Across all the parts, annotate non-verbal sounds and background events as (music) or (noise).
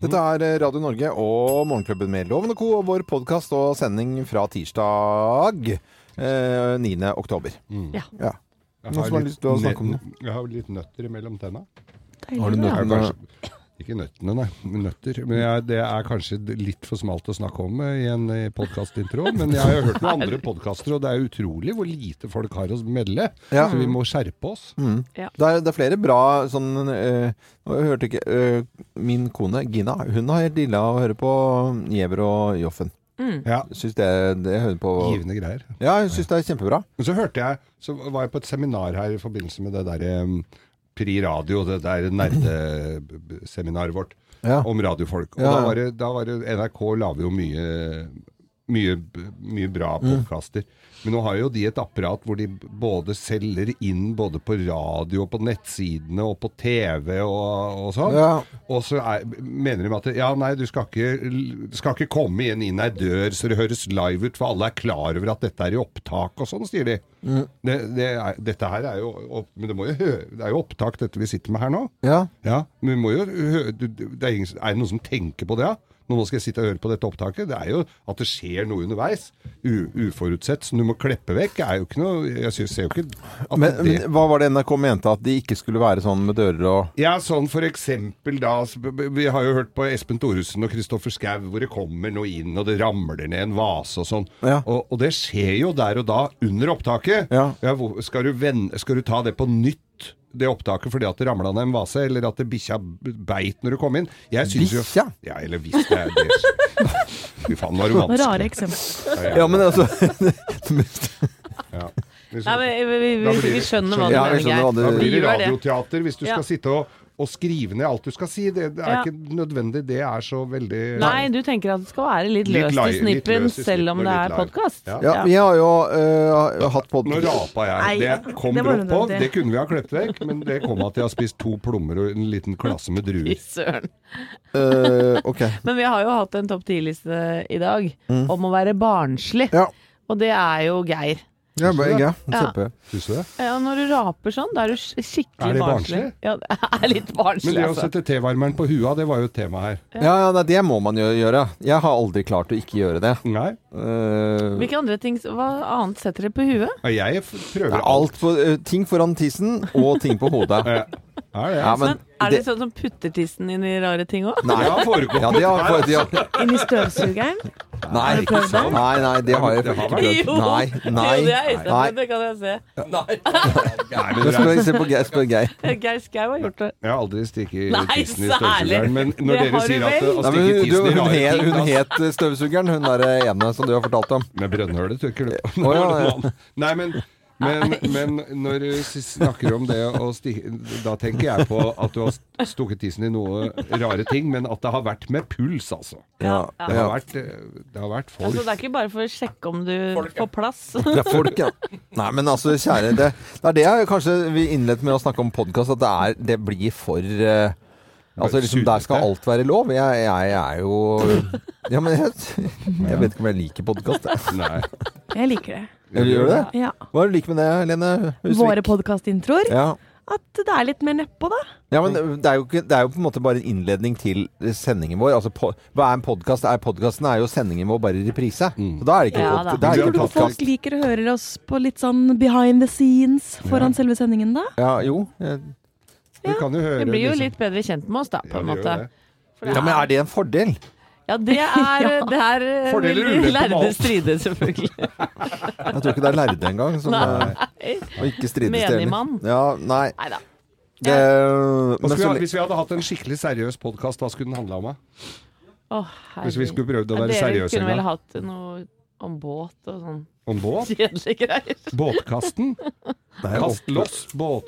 Dette er eh, Radio Norge og Morgenklubben med Loven og Co. og vår podkast og sending fra tirsdag eh, 9. oktober. Ja. Ja. Jeg Noen som har litt lyst til å snakke om nø- Jeg har litt nøtter imellom tenna. Har du nøtter nøtter? Ikke nøttene, nei. Nøtter. Men jeg, det er kanskje litt for smalt å snakke om eh, i en podkastintro. Men jeg har jo hørt noen andre podkaster, og det er utrolig hvor lite folk har å melde. Ja. Så vi må skjerpe oss. Mm. Ja. Det, er, det er flere bra sånn øh, Jeg hørte ikke øh, Min kone Gina, hun har helt dilla å høre på Giæver og Joffen. Mm. Ja, Syns det, det hører på Givende greier. Ja, jeg syns det er kjempebra. Men så hørte jeg, så var jeg på et seminar her i forbindelse med det derre Pri Radio, det der nerdeseminaret vårt. Ja. om radiofolk. Og Ja, da, var det, da var det NRK lager jo mye, mye, mye bra Mm. Men nå har jo de et apparat hvor de både selger inn både på radio og på nettsidene og på TV og, og sånn. Ja. Og så er, mener de at ja, nei, du skal ikke, skal ikke komme inn inn ei dør så det høres live ut, for alle er klar over at dette er i opptak og sånn, sier de. Mm. Det, det er, dette her er jo opp, Men det, jo høre, det er jo opptak, dette vi sitter med her nå. ja. Ja, men vi må jo hø- du- du- det er, ingen, er det noen som tenker på det? Ja? Nå skal jeg sitte og høre på dette opptaket. Det er jo at det skjer noe underveis. U, uforutsett, som du må kleppe vekk. er jo ikke noe Jeg synes, ser jo ikke at Men, det men hva var det NRK mente? At de ikke skulle være sånn med dører og Ja, sånn for eksempel da Vi har jo hørt på Espen Thoresen og Kristoffer Schau hvor det kommer noe inn, og det ramler ned en vase og sånn. Ja. Og, og det skjer jo der og da under opptaket. Ja. hvor- skal, du vende, skal du ta det på nytt? Det opptaket fordi at det ramla ned en vase, eller at det bikkja beit når du kom inn? Jeg synes jo- Bikkja? Ja, eller hvis det er det. (laughs) Fy faen, var det vanskelig. Rare eksempler. Ja, men altså (laughs) Ja. Nei, men vi, vi, vi, vi skjønner hva du Ja, mener, skjønner hva Da blir det det. radioteater hvis du Ja. skal sitte og, og skrive ned alt du skal si. Det, det er Ja. ikke nødvendig. Det er så veldig Nei, du tenker at det skal være litt Litt løst i snippen, løs i selv om det er podkast. Ja. Ja, vi har jo uh, hatt podkast Nå rapa jeg. Det kom det brått på. Det kunne vi ha klippet vekk, men det kom at jeg har spist to plommer og en liten klasse med (laughs) Fy druer. søren. Uh, ok. (laughs) Men vi har jo hatt en topp ti-liste i dag om å være barnslig. Ja. Og det er jo Geir. Ja, bare ja, Ja. kjempe. Syns du det? Ja, når du raper sånn, da er du sk- skikkelig Er det barnslig. barnslig? Ja, det er litt barnslig, Men det å altså. sette tevarmeren på hua, det var jo et tema her. Ja, ja, det må man jo gjøre. Jeg har aldri klart å ikke gjøre det. Nei. Uh, Hvilke andre ting Hva annet setter dere på huet? Jeg prøver det er alt på, uh, ting foran tissen og ting på hodet. (laughs) Ja. Det? Ja, men Men er det sånn som putter tissen inn i rare ting òg? Nei. Det har foregått. Ja, det har, de har, Inn i støvsugeren? nei, det? nei, nei, det har jeg Det har ikke prøvd. Nei, nei, jo, det er Øystein, det kan jeg se. Nei, (laughs) det spør, se på Geir. Spør Geir. (laughs) Geir Skau har gjort det. Jeg har aldri stikket tissen i støvsugeren. Men når Det dere sier at å stikke tissen i rare ting, hun het støvsugeren, hun derre ene som du har fortalt om. Med brønnhølet, tørker du? Å, ja, ja. Nei, men, men, men når du snakker om det å stikke Da tenker jeg på at du har stukket tissen i noe rare ting, men at det har vært med puls, altså. Ja, Det ja. har vært, eh, det har vært folk. Altså, det er ikke bare for å sjekke om du får plass. Det er folk, ja. Nei, men altså, kjære Det, det er det jeg kanskje vi innledet med å snakke om podkast, at det, er, det blir for eh, Altså, liksom, Der skal alt være lov. Jeg, jeg er jo (laughs) Ja, men jeg, jeg vet ikke om jeg liker podkast. Jeg liker det. Gjør du det? Ja. Hva er det du liker med det, Lene Husvik? Våre podkastintroer. Ja. At det er litt mer nedpå, da. ja, men det er, jo det er jo på en måte bare en innledning til sendingen vår. Altså, po, hva er en podkast? Podkasten er jo sendingen vår bare i reprise. Så da er det ikke, Ja, pod- da. det er Vi har ikke. Folk liker å høre oss på litt sånn behind the scenes foran selve sendingen, da. Ja, jo. Eh, Du kan jo høre blir jo liksom- litt bedre kjent med oss, da, på Ja, en måte. det. Det Ja, men er- er det en fordel? Ja, det er, (laughs) det er eh, de lærde stride, selvfølgelig. (laughs) Jeg tror ikke det er lærde engang. Som, eh, og ikke strides. Menigmann. Ja, nei. Neida. Det, men vi så, hvis vi hadde hatt en skikkelig seriøs podkast, hva skulle den handla om? Å, Hvis vi skulle prøvd å være seriøse en gang. Dere kunne vel hatt noe om båt og sånn Om båt? kjedelige greier. Båtkasten? Nei, Kast loss,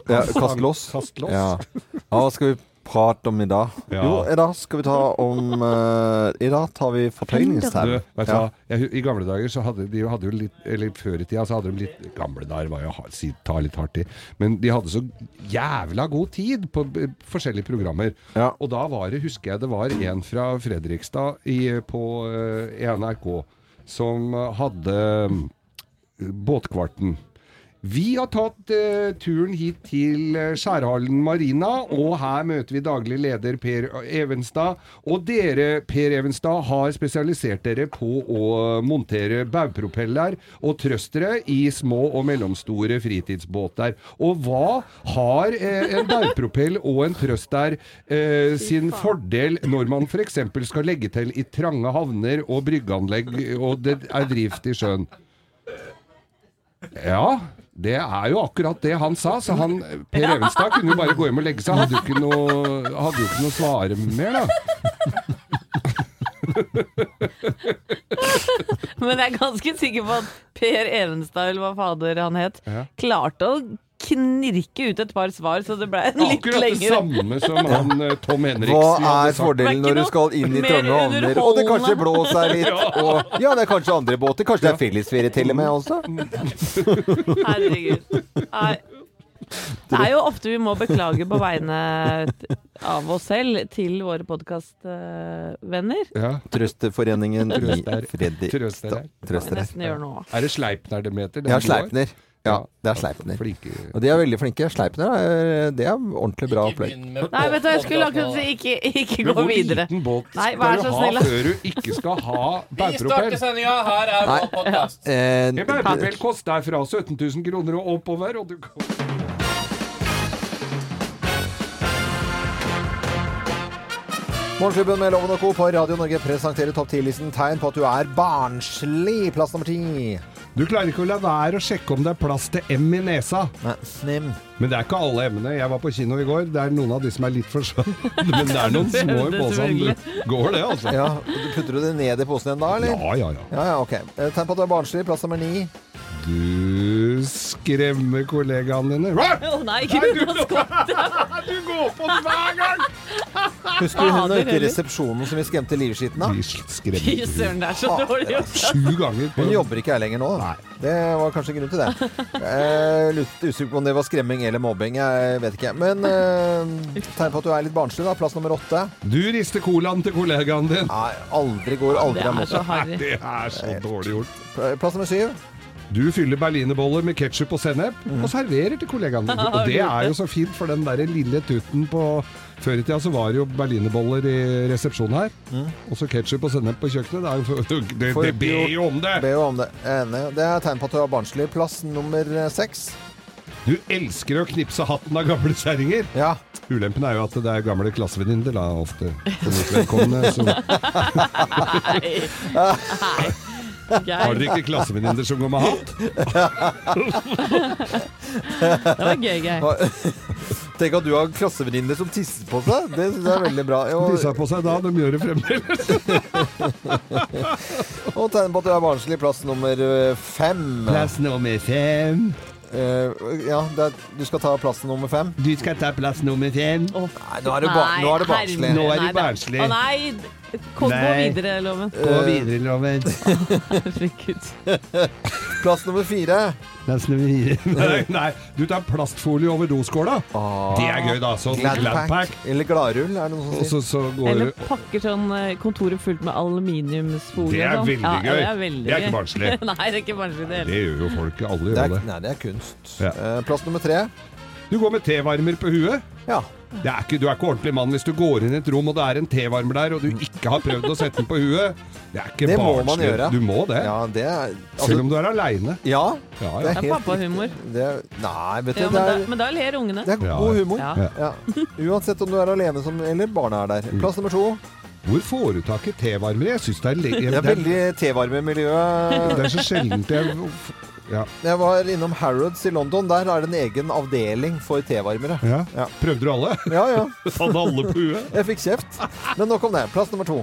ja, kast loss. Kast loss. Ja. ja, hva skal vi prate om i dag? Ja. Jo, i dag skal vi ta om uh, I dag tar vi du Ja. Jeg, I gamle dager så hadde de hadde jo litt Eller før i tida så hadde de litt Gamle dager var jo ha- si, ta litt hardt i. Men de hadde så jævla god tid på b- forskjellige programmer. Ja. Og da var det, husker jeg det var en fra Fredrikstad i, på uh, NRK som hadde Båtkvarten Vi har tatt uh, turen hit til eh, Skjærhallen Marina, og her møter vi daglig leder Per Evenstad. Og dere, Per Evenstad, har spesialisert dere på å montere baugpropeller og trøstere i små og mellomstore fritidsbåter. Og hva har uh, en baugpropell og en trøster uh, sin fordel når man f.eks. skal legge til i trange havner og bryggeanlegg, og det er drift i sjøen? Ja, det er jo akkurat det han sa. Så han, Per Evenstad kunne jo bare gå hjem og legge seg. Hadde jo ikke noe, hadde jo ikke noe svare mer, da. (laughs) Men jeg er ganske sikker på at Per Evenstad, eller hva fader han het, Ja. klarte å knirke ut et par svar, så det ble en litt Akkurat det lengre samme som han eh, Tom Henriksen Hva hadde er sagt. fordelen Det er ikke når du noe skal inn i mer trange havner, og det kanskje blåser litt? (laughs) Og, ja, det er kanskje andre båter. Kanskje det er fellesferie til og med også? (laughs) Herregud. Nei. Det er jo ofte vi må beklage på vegne av oss selv til våre podkastvenner. Ja, Trøsterforeningen i Trøster. Fredrikstad. Trøster her. Trøster her. nesten gjør noe. Er det Sleipner det meter? Ja, Sleipner. Ja, det er Sleipner. Flinke. Og de er veldig flinke. Sleipner er, det er ordentlig bra opplegg. Nei, vet du, jeg skulle akkurat si ikke, ikke Men gå hvor videre. liten båt Nei, skal vær du så ha snill, før du ikke skal ha Vi baugpropell? starter sendinga. Her er Nei. vår podkast. Eh, En baugpropell koster fra 17 000 kroner og oppover, og du kan Morgenklubben med Loven og Co. på Radio Norge presenterer topp 10-listen tegn på at du er barnslig. Plass nummer ti. Du klarer ikke å la være å sjekke om det er plass til M i nesa. Nei, Snim. Men det er ikke alle M-ene. Jeg var på kino i går. Det er noen av de som er litt for små. (laughs) Men det er noen små i posen. Du Går det, altså? Ja, Putter du det ned i posen igjen da, eller? Ja, ja, ja. Ja, ja, ok. Eh, Tegn på at du er barnslig. Plass nummer ni. Du skremmer kollegaene dine. Å nei, gud, nå skvatt Du går på den hver gang! (laughs) Husker du hun ute i resepsjonen som vi skremte livskiten av? Fy søren, det er så dårlig gjort. sju ganger. Hun jobber ikke her lenger nå. Nei. Det var kanskje grunn til det. Eh, Litt usikker på om det var skremming eller mobbing. Jeg vet ikke. Men eh, tegn på at du er litt barnslig, da. Plass nummer åtte. Du rister colaen til kollegaen din. Nei, aldri går Det aldri er amok. så. Det er så dårlig gjort. Plass nummer syv. Du fyller berlinerboller med ketsjup og sennep og serverer til kollegaene. (laughs) Og det er jo så fint, for den der lille tutten på Før i tida så var det jo berlinerboller i resepsjonen her. Og så ketsjup og sennep på kjøkkenet. Det, er jo, (laughs) det, det ber jo om det! Ber jo om det. Enig. Det er tegn på at du har barnslig. Plass nummer eh, seks. Du elsker å knipse hatten av gamle kjerringer. Ja. Ulempen er jo at det er gamle klassevenninner, da, ofte. For mitt vedkommende. Så (laughs) Nei. Nei. har dere ikke klassevenninner som går med hatt? (laughs) det var gøy, Geir. Tenk at du har klassevenninner som tisser på seg. Det synes jeg er veldig bra. Og, sa på seg da, de gjør det fremdeles. (laughs) og tegn på at du er barnslig. Plass nummer fem. Plass nummer fem. Uh, ja, det er, du skal ta plass nummer fem. Du skal ta plass nummer fem. Oh, Nei, nå er du, barnslig. Nå er du det- barnslig. Å nei! Kom, gå videre, Loven. Gå videre, Loven. (laughs) Herregud. Plass nummer fire. Plass nummer fire. (laughs) Nei, nei, du tar plastfolie over doskåla. Ah, Det er gøy, da. Sånn Gladpack. Gladpack. Eller gladrull, er det noe som sier. så, så går Eller pakker sånn eh, kontoret fullt med aluminiumsfolie. Det er sånn. veldig gøy. det er, veldig Det er ikke barnslig. (laughs) nei, det er ikke barnslig det heller. Det gjør jo folk. Alle Det gjør er, det. nei, det er kunst. Ja. Eh, plass nummer tre. Du går med tevarmer på huet. Ja. Det er ikke, du er ikke ordentlig mann hvis du går inn i et rom og det er en tevarmer der, og du ikke har prøvd å sette den på huet. Det er ikke Det må man gjøre. Du må det. ja, det er Selv altså, om du er aleine. Ja. Ja, Det ja. er Det er er pappahumor. Nei, vet du, Ja, det men, da, er, men da ler ungene. det er god ja. humor. Ja. Ja. Uansett om du er alene som, eller barna er der. Plass nummer to. Hvor får du tak i tevarmere? Jeg syns det er veldig Det er veldig tevarmemiljø. Det er så sjeldent jeg ja. Jeg var innom Harrods i London. Der er det en egen avdeling for tevarmere. ja. Ja. Prøvde du alle? Ja, ja. (laughs) Hadde alle på huet? Jeg fikk kjeft. Men nok om det. Plass nummer to.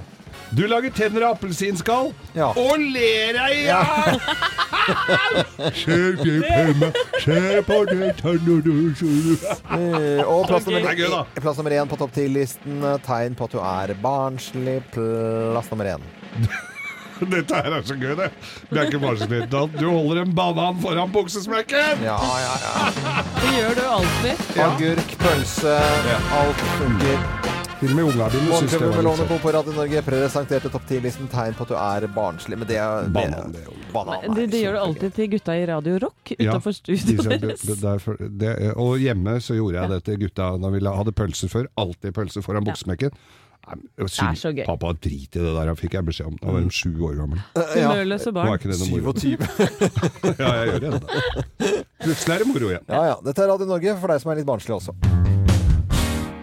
Du lager tenner av appelsinskall Ja. og ler (laughs) deg i hjel! Det på meg, se på det tenner du Eh, Og plass er nummer, gøy, plass nummer én på topp ti-listen. Tegn på at du er barnslig. Plass nummer én. (laughs) (laughs) Dette her er så gøy, det. Det er ikke. Da Du holder en banan foran buksesmekken! Ja, ja, ja. Det gjør du alltid. Agurk, pølse, alt funker. Til og med unga dine syns det Morgenklubben med var litt på Radio Norge presenterte topp 10-listen tegn på at du er barnslig. Men det er det- Banan, det Banan er det, det gjør du alltid til gutta i Radio Rock Ja, utafor studioet deres. Og hjemme så gjorde jeg det til gutta da vi hadde pølser før. Alltid pølser foran Ja. Det er så gøy. Pappa, drit i det der, fikk jeg beskjed om. Da var de sju år gamle. Ja. Humørløse Nå er barn. ikke det noe moro. 27. (laughs) Ja, jeg gjør det ennå. Plutselig er det moro igjen. Ja, ja. Dette er Radio Norge for deg som er litt barnslig også.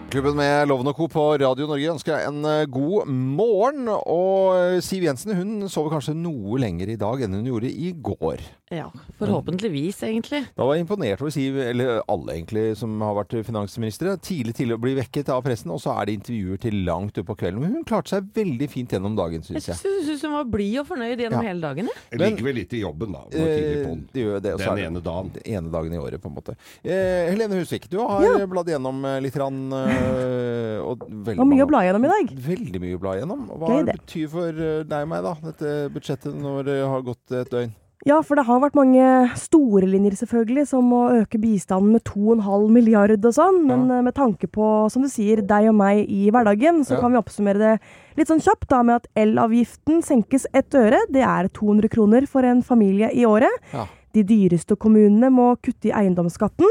Klubben med Loven og Co. på Radio Norge ønsker deg en eh, god morgen. Og eh, Siv Jensen hun sover kanskje noe lenger i dag enn hun gjorde i går. Ja, forhåpentligvis, egentlig. Da var jeg imponert over Siv, eller alle egentlig som har vært finansministre, tidlig til å bli vekket av pressen, og så er det intervjuer til langt utpå kvelden. Men hun klarte seg veldig fint gjennom dagen, syns jeg. Jeg syns hun var blid og fornøyd gjennom Ja. hele dagen. jeg. Det ligger vel litt i jobben, da. Eh, det gjør det, Den ene dagen. Den ene dagen i året, på en måte. Eh, Helene Husvik, du har bladd gjennom eh, litt rann, eh, (laughs) og veldig og mye å bla gjennom i dag. Veldig mye å bla gjennom. Hva det betyr for deg og meg, da, dette budsjettet når det har gått et døgn? Ja, for det har vært mange store linjer, selvfølgelig, som å øke bistanden med 2,5 milliard og sånn. Men ja. med tanke på, som du sier, deg og meg i hverdagen, så Ja. kan vi oppsummere det litt sånn kjapt da med at elavgiften senkes ett øre. Det er 200 kroner for en familie i året. Ja. De dyreste kommunene må kutte i eiendomsskatten.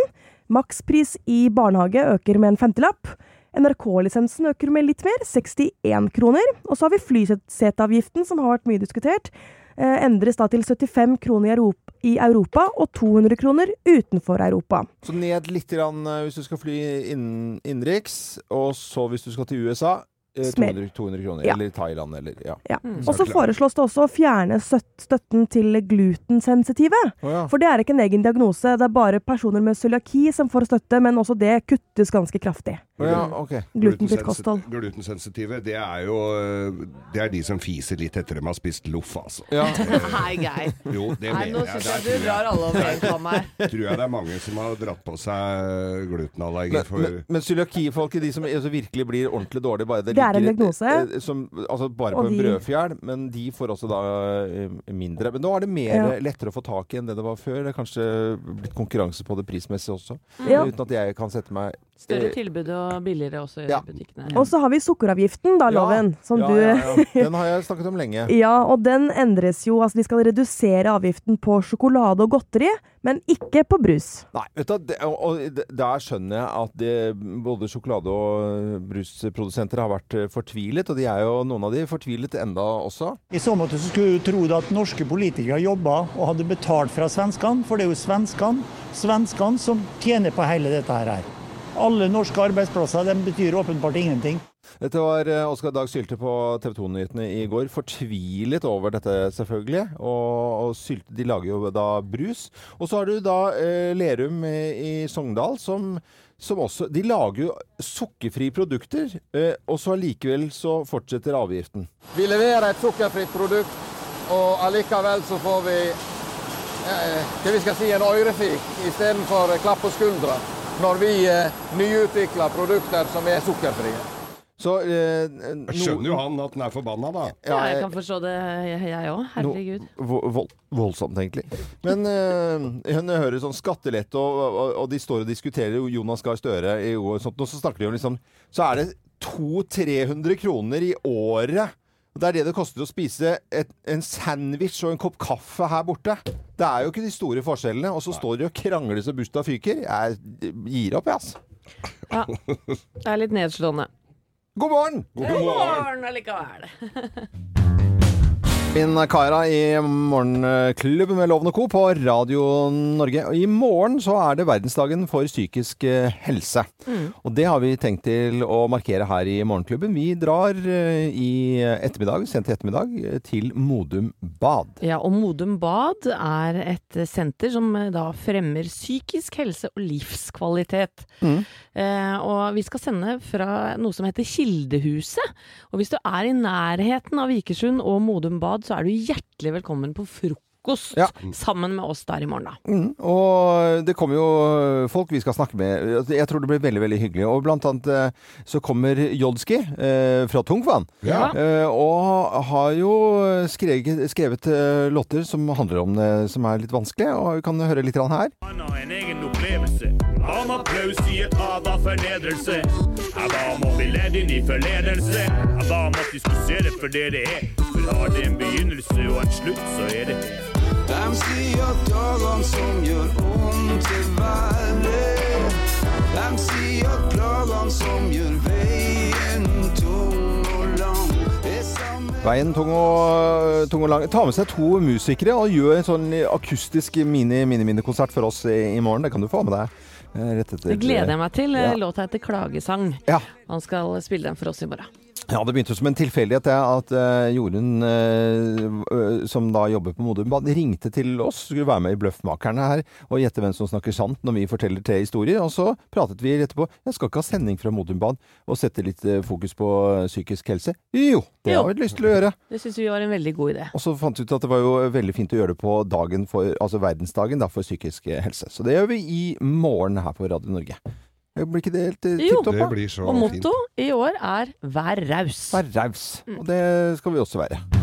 Makspris i barnehage øker med en femtilapp. NRK-lisensen øker med litt mer, 61 kroner. Og så har vi flyseteavgiften, som har vært mye diskutert. Eh, endres da til 75 kroner i Europa, i Europa og 200 kroner utenfor Europa. Så ned litt grann, eh, hvis du skal fly innen, innenriks, og så hvis du skal til USA. 200, 200 kroner. Ja. Eller Thailand, eller ja. Ja. Mm. Og så foreslås det også å fjerne støt- støtten til glutensensitive. Oh, ja. For det er ikke en egen diagnose, det er bare personer med cøliaki som får støtte, men også det kuttes ganske kraftig. Oh, ja, ok. Glutenfritt kosthold. Glutensensitive, det er jo Det er de som fiser litt etter dem har spist loff, altså. Ja. (laughs) Nei, Geir. Jo, det Nei, mener jeg. syns jeg Der du drar alle over en kam her. (laughs) tror jeg det er mange som har dratt på seg glutenallergi Men, for men, men cøliakifolket, de som altså, virkelig blir ordentlig dårlige bare Det er en diagnose. eh, Som, altså bare på en brødfjær, men de får også da eh, mindre. Men nå er det mer Ja. lettere å få tak i enn det det var før. Det er kanskje blitt konkurranse på det prismessig også. Ja. Uten at jeg kan sette meg Større eh, tilbud og billigere også i Ja. butikkene. Og så har vi sukkeravgiften, da, Ja. loven. Som ja, du ja, ja. Den har jeg snakket om lenge. (laughs) Ja, og den endres jo. Altså, de skal redusere avgiften på sjokolade og godteri, men ikke på brus. Nei, vet du, det, og, og der skjønner jeg at det, både sjokolade- og brusprodusenter har vært eh, fortvilet, og de er jo noen av de fortvilet enda også. I så måte så skulle du tro at norske politikere jobba og hadde betalt fra svenskene, for det er jo svenskene, svenskene som tjener på hele dette her. Alle norske arbeidsplasser de betyr åpenbart ingenting. Dette var eh, Oskar Dag Sylte på TV 2-nyhetene i går. Fortvilet over dette, selvfølgelig. Og, og Sylte de lager jo da brus. Og så har du da eh, Lerum i, i Sogndal som, som også De lager jo sukkerfrie produkter, eh, og så allikevel så fortsetter avgiften. Vi leverer et sukkerfritt produkt, og allikevel så får vi eh, hva vi skal si, en ørefik istedenfor klapp på skuldra når vi eh, nyutvikler produkter som er sukkerfrie. Så eh, Jeg skjønner jo han at den er forbanna, da. Ja, jeg kan forstå det, jeg òg. Herregud. Vo- vold, voldsomt, egentlig. Men uh, hun hører sånn skattelette, og, og, og de står og diskuterer Jonas Gahr Støre i og sånt, og så snakker de om liksom Så er det 200-300 kroner i året. Og Det er det det koster å spise et, en sandwich og en kopp kaffe her borte. Det er jo ikke de store forskjellene. Og så står de og krangler så busta fyker. Jeg gir opp, jeg, altså. Ja. Det er litt nedslående. God morgen! God morgen God allikevel. (laughs) Min Kaira i Morgenklubben med Loven og Co. på Radio Norge. Og I morgen så er det verdensdagen for psykisk helse. helse. Og det har vi tenkt til å markere her i Morgenklubben. Vi drar eh, i ettermiddag, sent i ettermiddag, eh, til Modum Bad. Ja, og Modum Bad er et senter som eh, da fremmer psykisk helse og livskvalitet. Mm. Eh, og vi skal sende fra noe som heter Kildehuset. Og hvis du er i nærheten av Vikersund og Modum Bad, så er du hjertelig velkommen på frokost Ja. sammen med oss der i morgen, da. Mm, og det kommer jo folk vi skal snakke med. Jeg tror det blir veldig veldig hyggelig. Og blant annet eh, så kommer Jodski eh, fra Tungvann. Ja. Eh, og har jo skrevet, skrevet eh, låter som handler om det som er litt vanskelig. Og vi kan høre litt her. Han har en egen om applaus i et hav av fornedrelse. Jeg ba om å bli ledd inn i forledelse. Jeg ba om se det for det det er. For har det en begynnelse og en slutt, så er det det. De sier dagene som gjør vondt til verre. De sier klagene som gjør veien tung og lang. Veien tung og, tung og lang. Ta med seg to musikere og gjør en sånn akustisk mini-mini-konsert for oss i, i morgen. Det kan du få med deg. Eh, Rett etter, Det gleder jeg meg til. Ja. Låta heter 'Klagesang'. Ja. Han skal spille den for oss i morgen. Ja, det begynte som en tilfeldighet at uh, Jorunn, uh, som da jobber på Modum Bad, ringte til oss, skulle være med i Bløffmakerne her, og gjette hvem som snakker sant når vi forteller tre historier. Og så pratet vi etterpå. Jeg skal ikke ha sending fra Modum Bad og sette litt fokus på psykisk helse. Jo, det Jo. har vi lyst til å gjøre. Det syns vi var en veldig god idé. Og så fant vi ut at det var jo veldig fint å gjøre det på dagen for, altså verdensdagen da, for psykisk helse. Så det gjør vi i morgen her på Radio Norge. Blir ikke det helt eh, Jo. tipp topp? Det da? blir Og fint. motto i år er 'vær raus'. Vær raus. Mm. Og det skal vi også være.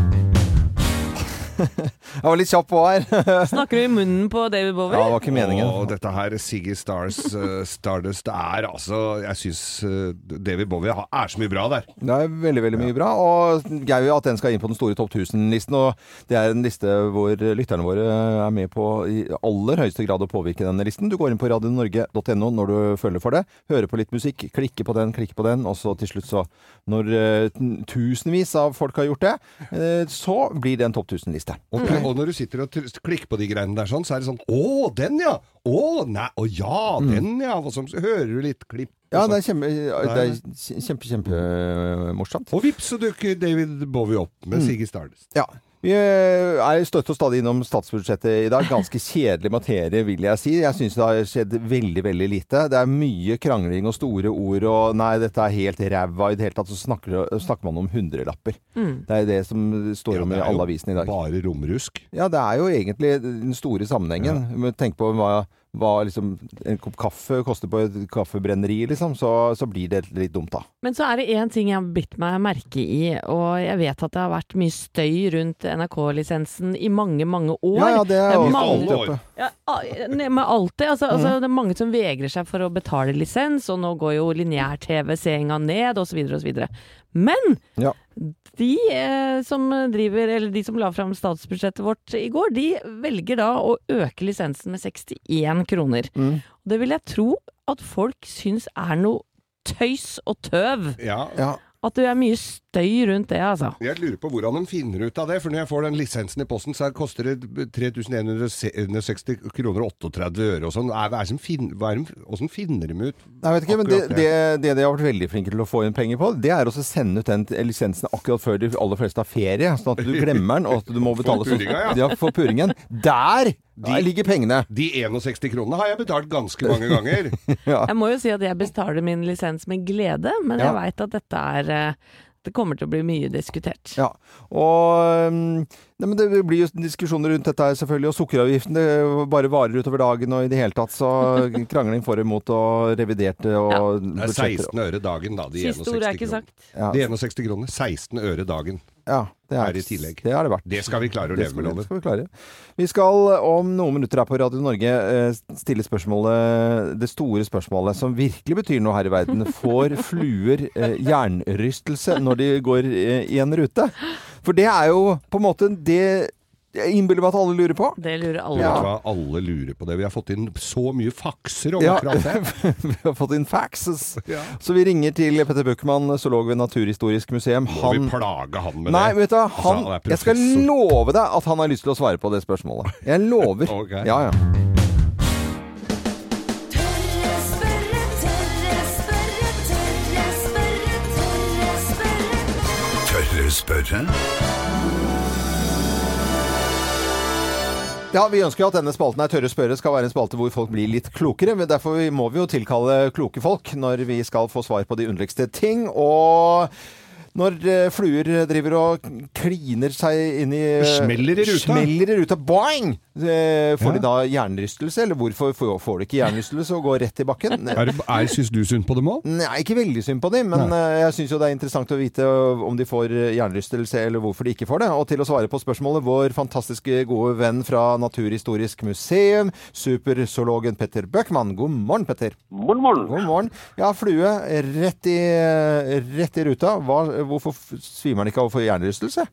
(laughs) Jeg var litt kjapp på her. (laughs) Snakker du i munnen på David Ja, det var ikke meningen. Og dette her, Siggy Stars, uh, Stardust, er altså Jeg syns David Bowie har- er så mye bra der. Det er veldig veldig mye bra. Og gøy at den skal inn på den store topp 1000-listen. Og det er en liste hvor lytterne våre er med på i aller høyeste grad å påvirke denne listen. Du går inn på radionorge.no når du føler for det. Hører på litt musikk, klikker på den, klikker på den, og så til slutt så Når uh, tusenvis av folk har gjort det, eh, så blir det en topp 1000-liste. Og, og når du sitter og klikker på de greiene der sånn, så er det sånn Å, den ja! Å, nei, å ja, den ja! Og så hører du litt klipp. Mm. Ja, det er kjempe, det er kjempe, kjempemorsomt. Og vips, så dukker David Bowie opp med Mm. Siggy Stardust. Ja. Vi eh, er støtt og stadig innom statsbudsjettet i dag. Ganske kjedelig materie, vil jeg si. Jeg syns det har skjedd veldig, veldig lite. Det er mye krangling og store ord og nei, dette er helt ræva i det hele tatt. Så snakker, snakker man om hundrelapper. Mm. Det er det som står Ja, om i alle avisene i dag. Bare romrusk. Ja, det er jo egentlig den store sammenhengen. Ja. Tenk på hva, hva liksom en kopp kaffe koster på et kaffebrenneri, liksom. Så, så blir det litt dumt, da. Men så er det én ting jeg har bitt meg merke i, og jeg vet at det har vært mye støy rundt NRK-lisensen i mange, mange år. Ja, ja, det er jo mange- alltid oppe. Ja, med alltid. Altså, Mm. altså, det er mange som vegrer seg for å betale lisens, og nå går jo lineær-TV-seeringa ned, osv., osv. Men Ja. De eh, som driver, eller de som la fram statsbudsjettet vårt i går, de velger da å øke lisensen med 61 kroner. Mm. Det vil jeg tro at folk syns er noe tøys og tøv. Ja. Ja. At det er mye støy rundt det, altså. Jeg lurer på hvordan de finner ut av det, for når jeg får den lisensen i posten, så koster det 3160 kroner og 38 øre og sånn. Åssen er er finner de ut jeg vet ikke, men det, det, det de har vært veldig flinke til å få inn penger på, det er å sende ut den lisensen akkurat før de aller fleste har ferie, sånn at du glemmer den, og at du må betale for puringa, ja. Ja, for puringen. Der! Der ligger pengene! De 61 kronene har jeg betalt ganske mange ganger. (laughs) Jeg må jo si at jeg betaler min lisens med glede, men Ja. jeg veit at dette er eh, Det kommer til å bli mye diskutert. Ja, og nei, men Det blir jo diskusjoner rundt dette her selvfølgelig, og sukkeravgiften det bare varer utover dagen, og i det hele tatt så (laughs) krangling for og imot og reviderte og Det er 16 øre dagen, da. De Siste ordet er 61 ikke kronene. sagt. Ja, De 61 kronene. 16 øre dagen. Ja, det er i tillegg. Det har det vært. Det skal vi klare å leve med, Loven. vi. Vi skal om noen minutter her på Radio Norge eh, stille spørsmålet, det store spørsmålet som virkelig betyr noe her i verden. Får fluer jernrystelse hjernerystelse når de går eh, i en rute? For det er jo på en måte det jeg innbiller meg at alle lurer på. Det lurer alle Vet på. alle lurer på det. Vi har fått inn så mye fakser om Ja, akkurat det. (laughs) vi har fått inn faxes. Ja. Så vi ringer til Petter Buchmann, zoolog ved Naturhistorisk museum. Må vi plage han med Nei, det? vet du, Altså, han, han jeg skal love deg at han har lyst til å svare på det spørsmålet. Jeg lover. (laughs) okay. Ja, ja. Tørre spørre, tørre spørre, tørre spørre, tørre spørre. Tørre spørre? Ja, Vi ønsker jo at denne spalten her Tørre spørre skal være en spalte hvor folk blir litt klokere. men Derfor må vi jo tilkalle kloke folk når vi skal få svar på de underligste ting. Og når eh, fluer driver og kliner seg inn i Smeller i ruta. Smeller i ruta. Boing! Eh, Får Ja. de da hjernerystelse, eller hvorfor får får de ikke hjernerystelse og går rett i bakken? (laughs) Er, er, syns du synd på dem òg? Nei, ikke veldig synd på dem, men eh, jeg syns jo det er interessant å vite eh, om de får eh, hjernerystelse, eller hvorfor de ikke får det. Og til å svare på spørsmålet, vår fantastiske gode venn fra Naturhistorisk museum, superzoologen Petter Bøckmann. God morgen, Petter. God morgen. God morgen. Ja, flue rett i, rett i ruta. Hva, hvorfor svimer den ikke av få hjernerystelse?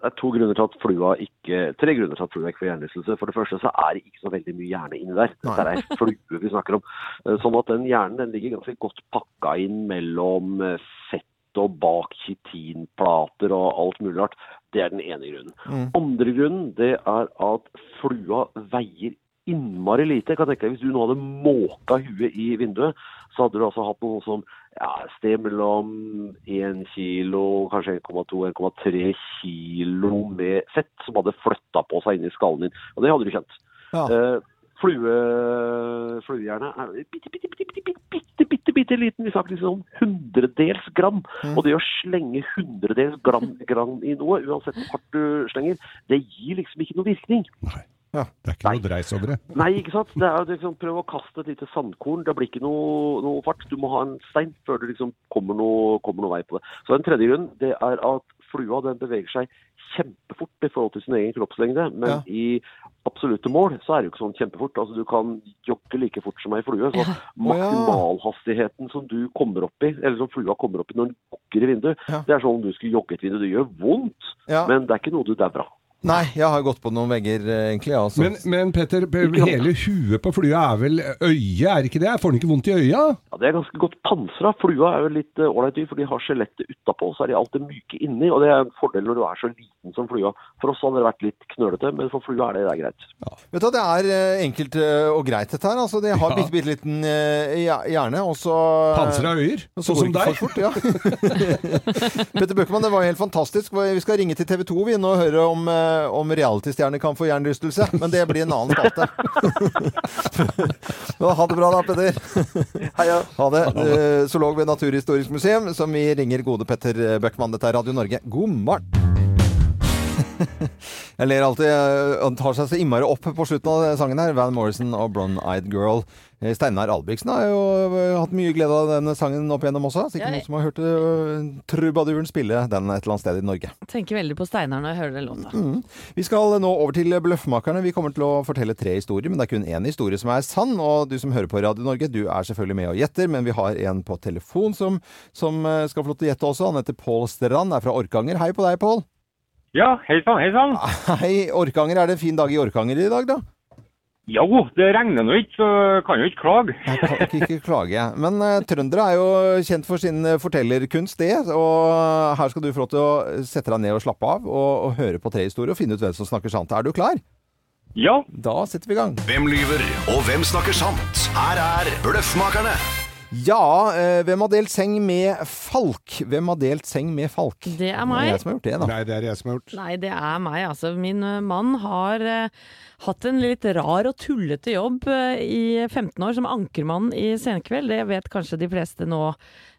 Det er to grunner til at flua ikke, tre grunner til at flua ikke får hjernerystelse. For det første så er det ikke så veldig mye hjerne inni der. Det er ei flue vi snakker om. Eh, Sånn at den hjernen den ligger ganske godt pakka inn mellom eh, fett og bak kitinplater og alt mulig rart. Det er den ene grunnen. Mm. Andre grunnen det er at flua veier innmari lite. Jeg kan tenke deg, Hvis du nå hadde måka huet i vinduet, så hadde du altså hatt noe som ja, sted mellom 1 kilo, kanskje 1,2-1,3 kilo med fett som hadde flytta på seg inni i skallen din. Og det hadde du kjent. Ja. Uh, flue, fluehjerne er bitte, bitte, bitte, bitte, bitte, bitte, bitte, bitte liten. Vi snakker liksom om hundredels gram. Og det å slenge hundredels gram, gram i noe, uansett hvor hardt du slenger, det gir liksom ikke noe virkning. Nei. Det er ikke noe dreis over det. Nei, ikke sant. Det er jo liksom, Prøv å kaste et lite sandkorn. Det blir ikke noe, noe fart. Du må ha en stein før det liksom kommer noe, kommer noe vei på det. Så En tredje grunn det er at flua den beveger seg kjempefort i forhold til sin egen kroppslengde. Men Ja. i absolutte mål så er det jo ikke sånn kjempefort. Altså Du kan jogge like fort som ei flue. Så ja. maksimalhastigheten som du kommer opp i, eller som flua kommer opp i når den jogger i vinduet, Ja. det er sånn om du skulle jogge et vindu. Det gjør vondt, Ja. men det er ikke noe du dauer av. Nei, jeg har gått på noen vegger, eh, egentlig. ja, Altså. Men, men Petter, hele huet på flua er vel øyet, er ikke det? Får den ikke vondt i øya? Ja, Det er ganske godt pansra. Flua er jo litt eh, ålreit dyr, for de har skjelettet utapå, så er de alltid myke inni. Og det er en fordel når du er så liten som flua. For oss hadde det vært litt knølete, men for flua er det, det er greit. Vet du, Det er eh, enkelt og greit, dette her. Altså, de har Ja. bitte, bitte liten hjerne, og så Pansra øyer, så sånn som deg. Fort, ja. (laughs) Petter Bøckmann, det var helt fantastisk. Vi skal ringe til TV 2 vi nå og høre om, om reality-stjerner kan få hjernerystelse. Men det blir en annen spalte. (laughs) Ha det bra da, Petter. Heia. Ha det. Eh, Zoolog ved Naturhistorisk museum, som vi ringer gode Petter Bøckmann. Dette er Radio Norge. God morgen. (laughs) Jeg ler alltid. Han tar seg så innmari opp på slutten av sangen her. Van Morrison og Blonde Eyed Girl. Eh, Steinar Albrigtsen har jo eh, hatt mye glede av denne sangen opp igjennom også. Sikkert noen som har hørt uh, trubaduren spille den et eller annet sted i Norge. Tenker veldig på Steinar når jeg hører den låta. Mm. Vi skal nå over til Bløffmakerne. Vi kommer til å fortelle tre historier, men det er kun én historie som er sann. Og du som hører på Radio Norge, du er selvfølgelig med og gjetter, men vi har en på telefon som, som skal få lov til å gjette også. Han heter Pål Strand, er fra Orkanger. Hei på deg, Pål. Ja, hei sann, hei sann. Hei, Orkanger. Er det en fin dag i Orkanger i dag, da? Jo, det regner nå ikke, så kan jo ikke klage. Jeg kan ikke, ikke klage. Men uh, trøndere er jo kjent for sin eh, fortellerkunst, det. Og her skal du få lov til å sette deg ned og slappe av, og, og høre på tre historier og finne ut hvem som snakker sant. Er du klar? Ja. Da setter vi i gang. Hvem lyver, og hvem snakker sant? Her er Bløffmakerne. Ja, eh, hvem har delt seng med Falk? Hvem har delt seng med Falk? Det er meg. Det er jeg som har gjort det, da. Nei, det er jeg som har gjort. Nei, det er meg, altså. Min eh, mann har eh, hatt en litt rar og tullete jobb eh, i 15 år som ankermann i Senkveld. Det vet kanskje de fleste nå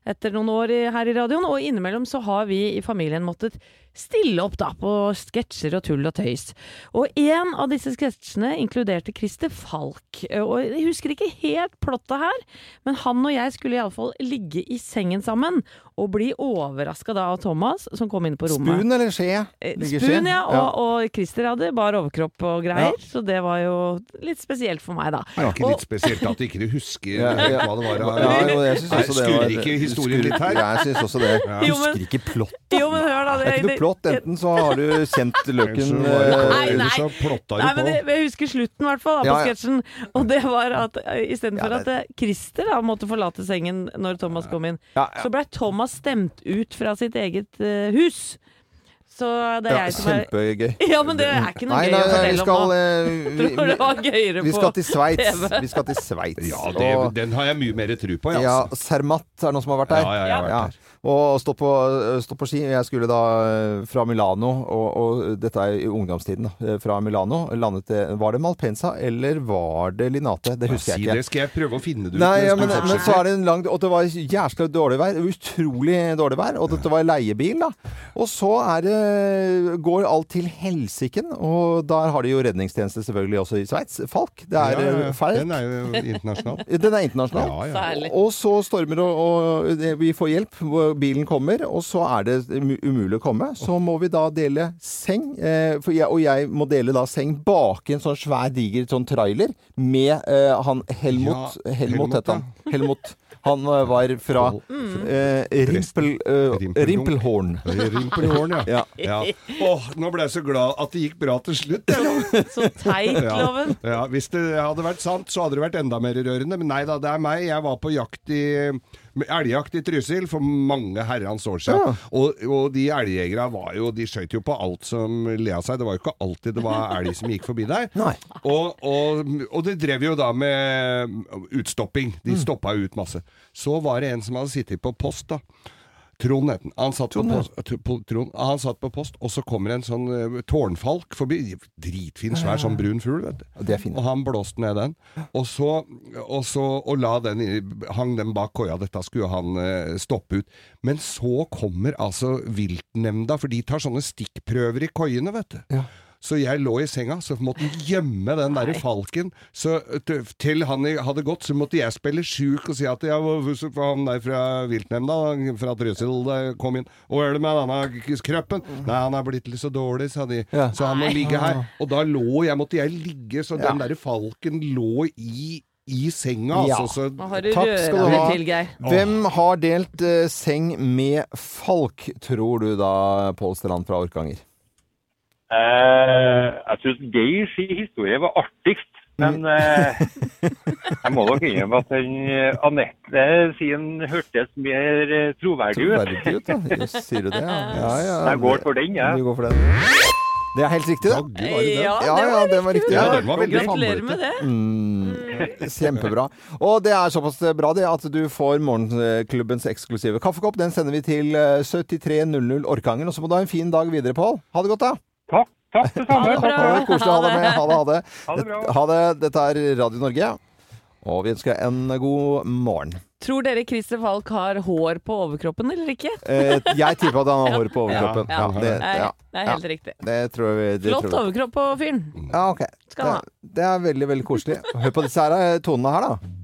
etter noen år i, her i radioen. Og innimellom så har vi i familien måttet stille opp da på sketsjer og tull og tøys. Og en av disse sketsjene inkluderte Christer Falk. Eh, Og jeg husker ikke helt plottet her, men han og jeg skulle iallfall ligge i sengen sammen og bli overraska da av Thomas, som kom inn på rommet. Spoon eller skje? Eh? Spoon, ja. Og, og Christer hadde bar overkropp og greier, Ja. så det var jo litt spesielt for meg, da. Er var ikke Og- litt spesielt at du ikke husker Ja, ja. hva det var? Ja, jo, jeg synes Nei, også det Skurrer var- ikke historien litt her? Ja, jeg syns også det. Ja. Jo, men- Husker ikke plott. Jo, men hør da. Det er ikke noe plott. Enten så har du kjent løken det- eh, Nei, nei. Så plotta du Nei, men det, jeg husker slutten, i hvert fall, da, på Ja, ja. sketsjen. Og det var at eh, istedenfor Ja, at eh, Christer da, måtte forlate sengen når Thomas kom inn, Ja, ja. så blei Thomas stemt ut fra sitt eget uh, hus. Så det er ja, jeg som er Kjempegøy. (laughs) Ja, men det er ikke noe Nei, gøy nei, å vi fortelle skal, om nå. eh, (laughs) vi, Tror det var gøyere vi, vi skal til Sveits. Vi skal til Sveits. Ja, det, den har jeg mye mer tro på, jeg, Ja, altså. Zermatt er noen som har vært der? Ja, ja, jeg har vært der. Og stå på, stå på ski. Jeg skulle da eh, fra Milano, og, og dette er i ungdomstiden, da. eh, Fra Milano. Landet det Var det Malpensa, eller var det Linate? Det husker jeg ikke. det, skal jeg prøve å finne det ut. Nei, ja, men, men så er det en lang Og det var jævla dårlig vær. Utrolig dårlig vær. Og dette var leiebil, da. Og så er det Går alt til helsiken. Og der har de jo redningstjeneste selvfølgelig også i Sveits. Falk. Det er Ja, ja, ja. eh, Falk. Den er jo internasjonal. (laughs) Den er internasjonal. Ja, ja. Og så stormer det, og det- vi får hjelp. Bilen kommer, og så er det umulig å komme. Så må vi da dele seng. Eh, for jeg, og jeg må dele da seng bak en sånn svær, diger sånn trailer med eh, han Helmut Ja, Helmut, Helmut, het han. Helmut. Han eh, var fra eh, Rimpel, eh, Rimpelhorn. Rimpelhorn. Rimpelhorn, ja. (laughs) Ja. ja. Åh, nå ble jeg så glad at det gikk bra til slutt. Ja. (laughs) Så teit, Ja. Loven. Ja, hvis det hadde vært sant, så hadde det vært enda mer rørende. Men nei da, det er meg. Jeg var på jakt i elgjakt i Trysil for mange herrens år siden. Ja. Og, og de elgjegerne var jo De skjøt jo på alt som le av seg. Det var jo ikke alltid det var elg som gikk forbi der. (laughs) Og, og, og de drev jo da med utstopping. De stoppa ut masse. Så var det en som hadde sittet på post, da. Trond het han. Han satt på, post, t- Trond, han satt på post, og så kommer en sånn uh, tårnfalk forbi. Dritfin, svær sånn brun fugl, vet du. Og han blåste ned den. Og så, og så og la den hang den bak koia. Dette skulle han uh, stoppe ut. Men så kommer altså viltnemnda, for de tar sånne stikkprøver i koiene, vet du. Ja. Så jeg lå i senga, så måtte han gjemme den der falken. Så til han hadde gått, så måtte jeg spille sjuk og si at jeg var han der fra viltnemnda, fra Trysil, eh, kom inn. Og er det med denne krøppen? Nei, han er blitt litt så dårlig, sa de. Ja. Så han må ligge her. Og da lå jeg, måtte jeg ligge, så Ja. den der falken lå i i senga, Ja. altså. Så, Takk skal du ha. til, Hvem har delt uh, seng med Falk, tror du da, Pål Strand fra Orkanger? Eh, jeg syns Geirs historie var artigst. Men eh, (laughs) jeg må nok innrømme at den eh, Anette sin hørtes mer troverdig ut. Troverdig ut, ja. Sier du det? Ja, (laughs) ja. ja. Jeg går for den, jeg. Du går for den. Det er helt riktig, det. Jaggu var det det. Ja, Ja, ja, det var riktig. Ja, den var veldig Gratulerer med det. Mm, kjempebra. Og det er såpass bra det at du får Morgenklubbens eksklusive kaffekopp. Den sender vi til eh, 7300 Orkanger. Og så må du ha en fin dag videre, Pål. Ha det godt, da. Takk. Takk det samme. Ha det. Koselig å ha deg med. Ha det, ha det. Ha det bra. Ha det. Dette er Radio Norge. Og vi ønsker deg en god morgen. Tror dere Christer Falk har hår på overkroppen eller ikke? Eh, jeg tipper at han har (laughs) hår på overkroppen. Ja, det, Nei, ja, det er helt riktig. det tror vi. Det Flott tror overkropp på fyren. Ja, ok. Skal. Det, det er veldig, veldig koselig. Hør på disse her, eh, tonene her, da.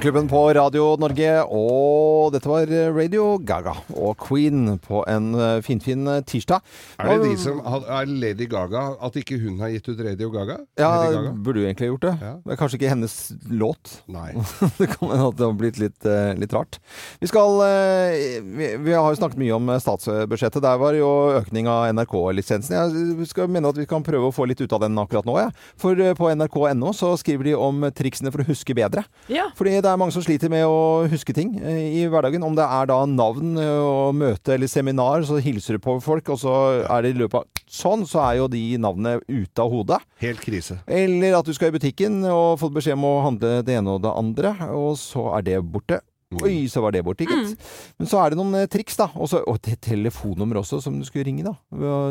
Klubben på Radio Norge, og dette var Radio Gaga og Queen på en eh, finfin fin tirsdag. er det de som er Lady Gaga At ikke hun har gitt ut Radio Gaga? Ja, Lady Gaga? burde jo egentlig gjort det. Ja. Det er kanskje ikke hennes låt. Nei. (laughs) det kan hende at det har blitt litt, eh, litt rart. Vi skal eh, vi, vi har jo snakket mye om eh, statsbudsjettet. Der var jo økning av NRK-lisensen. Jeg skal mene at vi kan prøve å få litt ut av den akkurat nå, jeg. For eh, på nrk.no så skriver de om triksene for å huske bedre. Ja. Fordi det er mange som sliter med å huske ting eh, i hverdagen. Om det er da navn eh, og møte eller seminar, så hilser du på folk, og så er det i løpet av Sånn, så er jo de navnene ute av hodet. Helt krise. Eller at du skal i butikken og fått beskjed om å handle det ene og det andre, og så er det borte. Oi, så var det borte, gitt. Men så er det noen eh, triks, da. Og så- og det telefonnummer også, som du skulle ringe, da.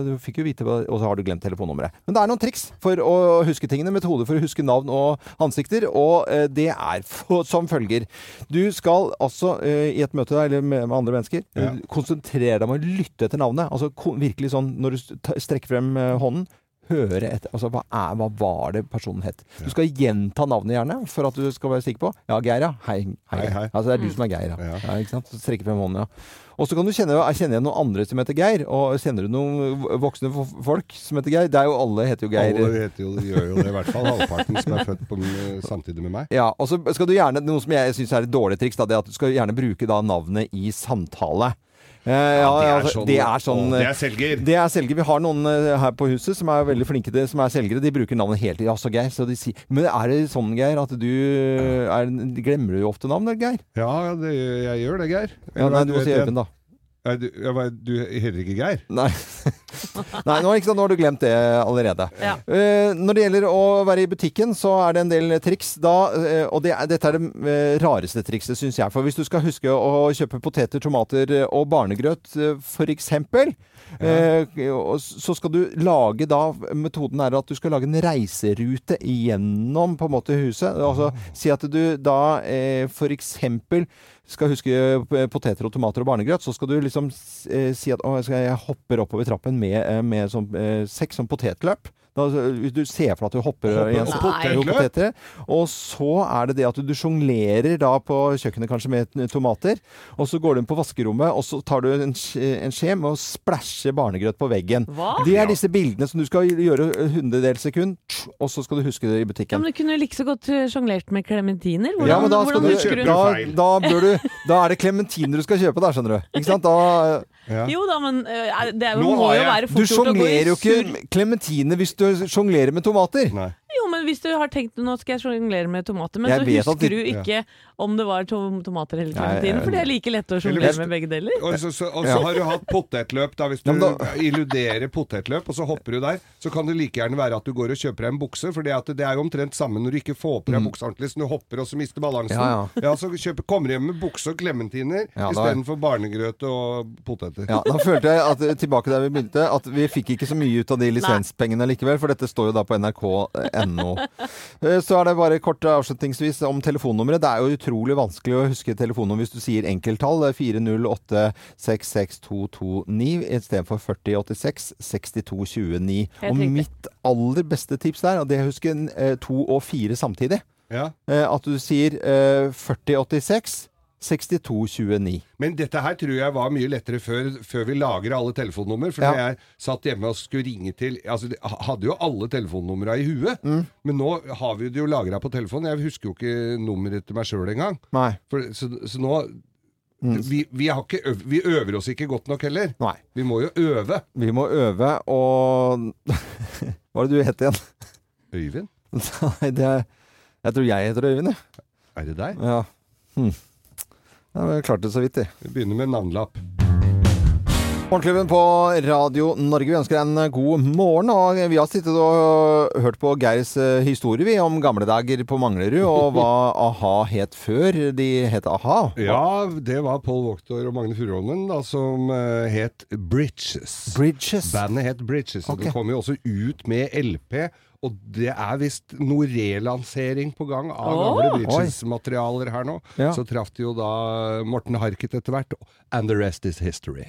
Du fikk jo vite Og så har du glemt telefonnummeret. Men det er noen triks for å huske tingene. Metoder for å huske navn og ansikter. Og eh, det er for, som følger. Du skal altså eh, i et møte eller med, med andre mennesker Ja. konsentrere deg om å lytte etter navnet. Altså virkelig sånn når du strekker frem eh, hånden høre etter altså, hva, er, hva var det personen het. Du skal gjenta navnet gjerne, for at du skal være sikker på. Ja, Geir, ja. Hei. Hei. Hei, hei. Altså, det er du som er Geir, ja. Ja. ja ikke sant? Så strekker frem hånden, ja. Og så kan du kjenne, kjenne igjen noen andre som heter Geir. Og kjenner du noen voksne folk som heter Geir? Det er jo alle heter jo Geir. Alle heter jo, gjør jo det, i hvert fall halvparten som er født på, samtidig med meg. Ja, og så skal du gjerne, Noe som jeg syns er et dårlig triks, da, det er at du skal gjerne bruke da navnet i samtale. Eh, ja, det er altså, sånn- det er sånn det er selger. Det er selger. Vi har noen eh, her på huset som er veldig flinke til som er selgere. De bruker navnet hele tiden. Ja, så Geir. Så de sier Men er det sånn, Geir, at du er, Glemmer du ofte navnet, Geir? Ja, det, jeg gjør det, Geir. Ja, nei, du må si Øyvind, da. Du, du heter ikke Geir? Nei. (laughs) (laughs) Nei, nå, sant, nå har du glemt det allerede. Ja. Uh, når det gjelder å være i butikken, så er det en del triks. Da, Uh, og det, dette er det eh, rareste trikset, syns jeg. For hvis du skal huske å kjøpe poteter, tomater og barnegrøt, uh, for eksempel, eh, og s- så skal du lage da Metoden er at du skal lage en reiserute gjennom på en måte huset. Altså si at du da eh, eksempel skal huske poteter og tomater og barnegrøt, så skal du liksom si at å, jeg hopper oppover trappen med, eh, med sånn, eh, sekk som potetløp. Da, hvis du ser for deg at du hopper Hopper i en poteter. Og så er det det at du sjonglerer da på kjøkkenet kanskje med tomater. Og så går du inn på vaskerommet, og så tar du en, en skje med å splæsje barnegrøt på veggen. Hva? Det er disse bildene som du skal gjøre hundredels sekund, og så skal du huske det i Ja, butikken. men Du kunne like så godt eh, sjonglert med klementiner. Hvordan, Ja, men da, hvordan du, husker du? da, da, du, da er det klementiner du skal kjøpe der, skjønner du. Ikke sant? Da, Jo da, men eh, det er jo, må jo være du fort gjort å gå i sjonglerer jo ikke klementiner hvis du sjonglerer med tomater. Nei. Jo, men hvis du har tenkt nå skal jeg sjonglere med tomater, men Jeg så at husker de- du ikke om det var tom tomater eller Nei, jeg- for det er like lett å sjonglere med begge deler. Og så, så, og så Ja. har du hatt potetløp, da. Hvis du da- illuderer potetløp, og så hopper du der, så kan det like gjerne være at du går og kjøper deg en bukse, for det, er jo omtrent samme når du ikke får på deg buksa ordentlig, så du hopper og så mister balansen. Ja, Ja, så kjøper, kommer du hjem med bukse og klementiner Ja, da- istedenfor barnegrøt og poteter. Ja, da følte jeg at tilbake der vi begynte, at vi fikk ikke så mye ut av de lisenspengene likevel, for dette står jo da på nrk.no. (laughs) Eh, Så er det bare kort avslutningsvis om telefonnummeret. Det er jo utrolig vanskelig å huske telefonen hvis du sier enkelttall. Det er 408-66229 istedenfor 4086 6229. Og mitt aller beste tips der, og det er å huske eh, to og fire samtidig. Ja. Eh, At du sier eh, 4086 6229. Men dette her tror jeg var mye lettere før, før vi lagra alle telefonnummer. For Ja. når jeg satt hjemme og skulle ringe til Altså, de hadde jo alle telefonnumra i huet. Mm. Men nå har vi det jo lagra på telefonen. Jeg husker jo ikke nummeret til meg sjøl engang. For, så, så nå vi, vi, har ikke vi øver oss ikke godt nok heller. Nei. Vi må jo øve. Vi må øve, og (laughs) Hva er det du het igjen? Øyvind? (laughs) Nei, det er Jeg tror jeg heter Øyvind, jeg. Er det deg? Ja. Hm. Ja klarte det så vidt, jeg. Vi begynner med navnelapp. Morgenklubben på Radio Norge. Vi ønsker en god morgen. Og vi har sittet og hørt på Geirs eh, historie vi, om gamle dager på Manglerud, og hva (laughs) a-ha het før. De het a-ha. Ja, det var Paul Wachter og Magne Furuholmen da, som eh, het Bridges. Bridges. Bandet het Bridges. Okay. Det kom jo også ut med LP. Og det er visst noe relansering på gang av oh, gamle Bridges-materialer her nå. Ja. Så traff de jo da Morten Harket etter hvert. And the rest is history.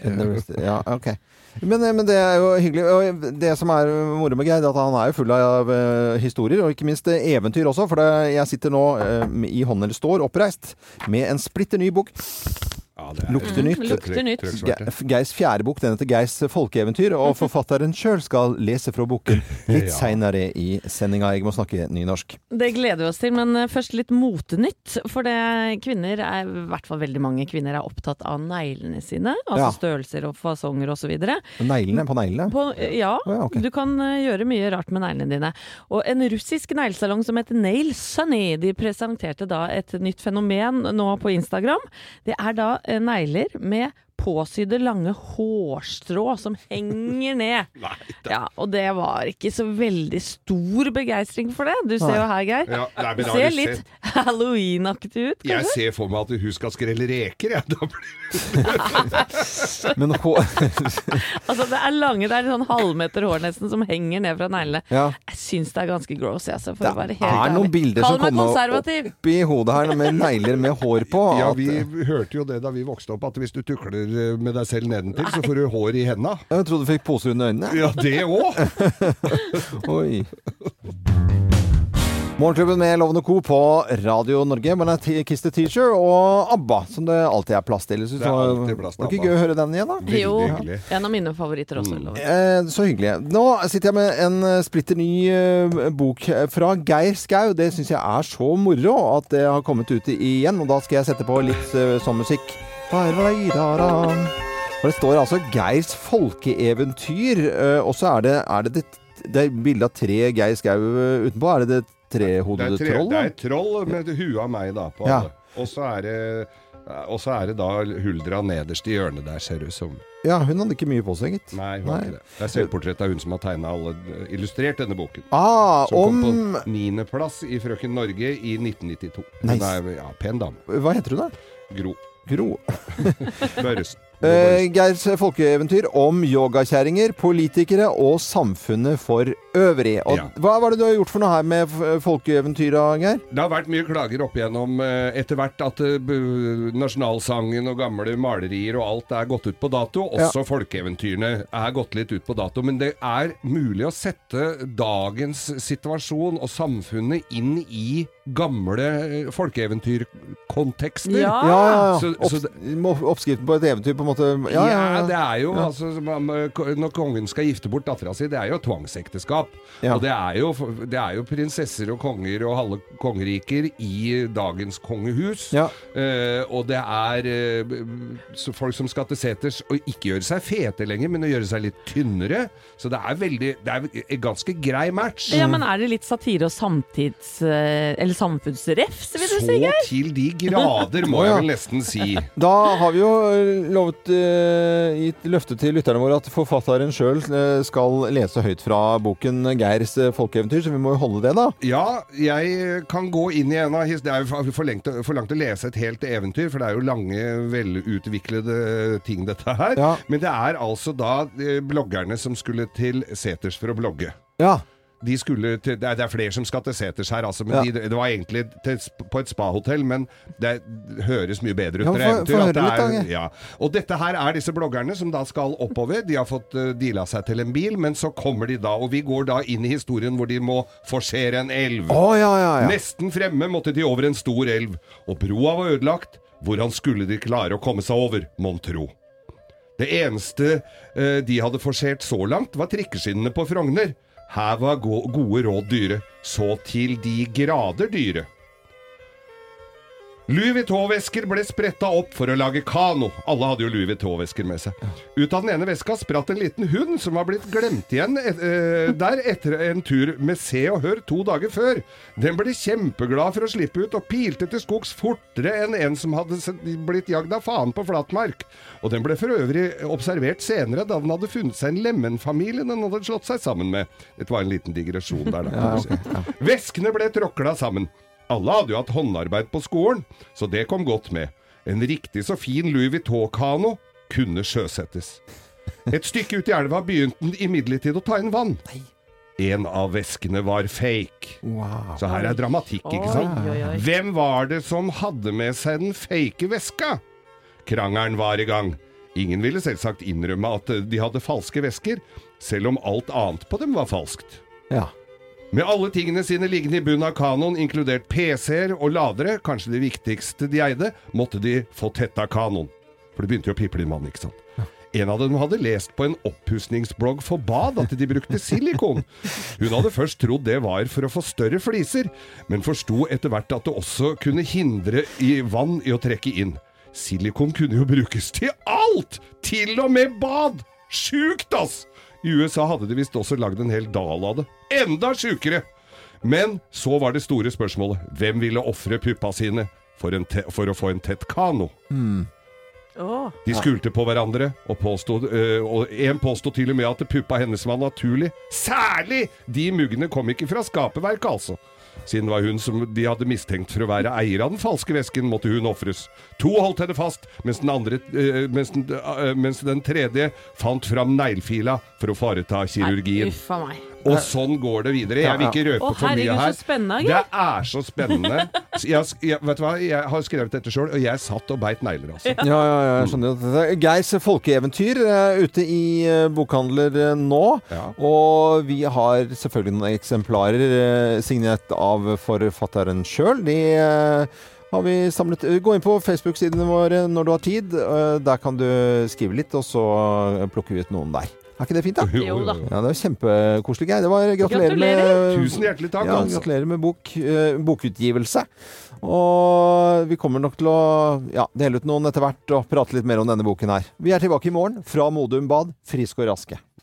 Ja, ok. Men, men det er jo hyggelig. Og det som er moro med Geir, er at han er jo full av eh, historier, og ikke minst eh, eventyr også. For jeg sitter nå eh, i hånden, eller står oppreist, med en splitter ny bok. Ja, det er Lukter nytt. lukter nytt. Ge- Geirs fjerde bok, den heter Geirs folkeeventyr, og forfatteren sjøl skal lese fra boken (laughs) litt Ja. seinere i sendinga. Jeg må snakke nynorsk. Det gleder vi oss til, men eh, først litt motenytt. For det, kvinner, er, i hvert fall veldig mange kvinner, er opptatt av neglene sine. Altså Ja. størrelser og fasonger osv. Neglene på neglene. På, ja, Å ja, ok. du kan eh, gjøre mye rart med neglene dine. Og en russisk neglesalong som heter Nail Sunny, de presenterte da et nytt fenomen nå på Instagram. Det er da eh, negler med påsydde lange hårstrå som henger ned. (laughs) Ja, og det var ikke så veldig stor begeistring for det. Du ser jo her, Geir. Ja, nei, men Det ser litt sett- halloween-aktig ut, Jeg ser for meg at hun skal skrelle reker, jeg. (laughs) Da blir Men hår (laughs) Altså, det er lange, det er sånn halvmeter hår nesten som henger ned fra neglene. Ja. Jeg syns det er ganske gross, jeg, altså, for Det å være helt er noen bilder som kommer opp i hodet her med negler med hår på. Ja, at- vi hørte jo det da vi vokste opp, at hvis du tukler eh, med deg selv nedentil, så får du hår i henda. Jeg trodde du fikk poser under øynene. Ja, det òg! (laughs) (laughs) Oi. Morgenklubben med Lovende Co. på Radio Norge. Man er T- Kiss the Teacher og ABBA, som det alltid er plass til. Det er var- alltid plass til Var det ikke gøy å høre den igjen, da? Veldig Jo, hyggelig. en av mine favoritter også. Mm. Eh, så hyggelig. Nå sitter jeg med en eh, splitter ny eh, bok fra Geir Skau. Det syns jeg er så moro at det har kommet ut igjen. Og da skal jeg sette på litt eh, Og det står altså Geirs folkeeventyr. eh, og så er det, er det, det, det bilde av tre Geir Skau eh, utenpå. Er det det trehodede tre, troll? det er et troll med huet av meg, da. På Ja. alle. Og så er det Og så er det da Huldra nederst i hjørnet der, ser det ut som. Ja, hun hadde ikke mye på seg, gitt. Nei, hun har ikke det. Det er selvportrett av hun som har tegna alle Illustrert denne boken. Ah, som kom på niendeplass i Frøken Norge i 1992. Nice. Hun er ja, pen dame. Hva heter hun da? Gro. Gro. (laughs) Børresen. Eh, Geirs folkeeventyr om yogakjerringer, politikere og samfunnet for øvrig. Og Ja. Hva var det du har gjort for noe her med folkeeventyra, Geir? Det har vært mye klager opp igjennom eh, etter hvert at eh, nasjonalsangen og gamle malerier og alt er gått ut på dato. Også folkeeventyrene er gått litt ut på dato. Men det er mulig å sette dagens situasjon og samfunnet inn i gamle folkeeventyrkontekster. Ja, ja, ja. ja. så Opps- Oppskriften på et eventyr, på en måte. Ja, ja, ja. det er jo Ja. altså eh, Når kongen skal gifte bort dattera si, det er jo tvangsekteskap. Ja. Og det er, jo, det er jo prinsesser og konger og halve kongeriker i dagens kongehus. Ja. Eh, og det er eh, folk som skal til seters og ikke gjøre seg fete lenger, men å gjøre seg litt tynnere. Så det er veldig Det er en ganske grei match. Ja, men er det litt satire og samtids... eh, Eller samfunnsrefs, vil du si, Så til de grader, må jeg vel nesten si. Da har vi jo eh, lovet uh, gitt løfte til lytterne våre at forfatteren sjøl skal lese høyt fra boken Geirs eh, folkeeventyr, så vi må jo holde det, da. Ja, jeg kan gå inn i en av his- Det er jo for- lengt, for langt å lese et helt eventyr, for det er jo lange, velutviklede ting, dette her. Ja. Men det er altså da eh, bloggerne som skulle til seters for å blogge. Ja. De skulle til, det, er, er flere som skal til seters her, altså, men Ja. de, det var egentlig til, på et spahotell, men det høres mye bedre ut. Ja, for, for, at det er- ja. Og dette her er disse bloggerne som da skal oppover. De har fått uh, deala seg til en bil, men så kommer de da, og vi går da inn i historien hvor de må forsere en elv. Oh, ja, ja, ja. Nesten fremme måtte de over en stor elv, og broa var ødelagt. Hvordan skulle de klare å komme seg over, mon tro? Det eneste uh, de hadde forsert så langt, var trikkeskinnene på Frogner. Her var gode råd dyre, så til de grader dyre. Louis Vuitton-vesker ble spretta opp for å lage kano. Alle hadde jo Louis Vuitton-vesker med seg. Ut av den ene veska spratt en liten hund som var blitt glemt igjen et, eh, der etter en tur med Se og Hør to dager før. Den ble kjempeglad for å slippe ut og pilte til skogs fortere enn en som hadde blitt jagd av faen på flatmark. Og den ble for øvrig observert senere da den hadde funnet seg en lemenfamilie den hadde slått seg sammen med. Dette var en liten digresjon der, da. Ja, si. Veskene ble tråkla sammen. Alle hadde jo hatt håndarbeid på skolen, så det kom godt med. En riktig så fin Louis Vuitton-kano kunne sjøsettes. Et stykke ut i elva begynte den imidlertid å ta inn vann. En av veskene var fake. Så her er dramatikk, ikke sant? Oi, oi, oi. Hvem var det som hadde med seg den fake veska? Krangelen var i gang. Ingen ville selvsagt innrømme at de hadde falske vesker, selv om alt annet på dem var falskt. Ja. Med alle tingene sine liggende i bunnen av kanoen, inkludert PC-er og ladere, kanskje det viktigste de eide, måtte de få tetta kanoen. For det begynte jo å piple inn vann, ikke sant? En av dem hadde lest på en oppussingsblogg for bad at de brukte silikon. Hun hadde først trodd det var for å få større fliser, men forsto etter hvert at det også kunne hindre i vann i å trekke inn. Silikon kunne jo brukes til alt! Til og med bad! Sjukt, ass! I USA hadde de visst også lagd en hel dal av det. Enda sjukere! Men så var det store spørsmålet. Hvem ville ofre puppa sine for, en te for å få en tett kano? Åh. De skulte på hverandre, og, påstod, øh, og en påstod til og med at puppa hennes var naturlig. Særlig! De muggene kom ikke fra skaperverket, altså. Siden det var hun som de hadde mistenkt for å være eier av den falske vesken, måtte hun ofres. To holdt henne fast, mens den, andre, øh, mens den, øh, mens den tredje fant fram neglefila for å foreta kirurgien. Nei, uffa meg. Og sånn går det videre. Jeg vil ikke røpe Å, for mye her. så spennende, Det er så spennende. Så (laughs) Jeg, jeg, vet du hva? jeg har skrevet dette sjøl, og jeg satt og beit negler, altså. Ja, ja, ja, jeg skjønner at er Geirs folkeeventyr er ute i eh, bokhandler eh, nå. Og vi har selvfølgelig noen eksemplarer eh, signert av forfatteren sjøl. De eh, har vi samlet Eh, Gå inn på Facebook-sidene våre når du har tid. Eh, Der kan du skrive litt, og så plukker vi ut noen der. Er ikke det fint, da? Jo da. Ja, det var kjempekoselig. Det var gratulerer, med Tusen hjertelig takk, Ja, altså. gratulerer med bok, uh, bokutgivelse. Og vi kommer nok til å ja, dele ut noen etter hvert og prate litt mer om denne boken her. Vi er tilbake i morgen fra Modum Bad, friske og raske.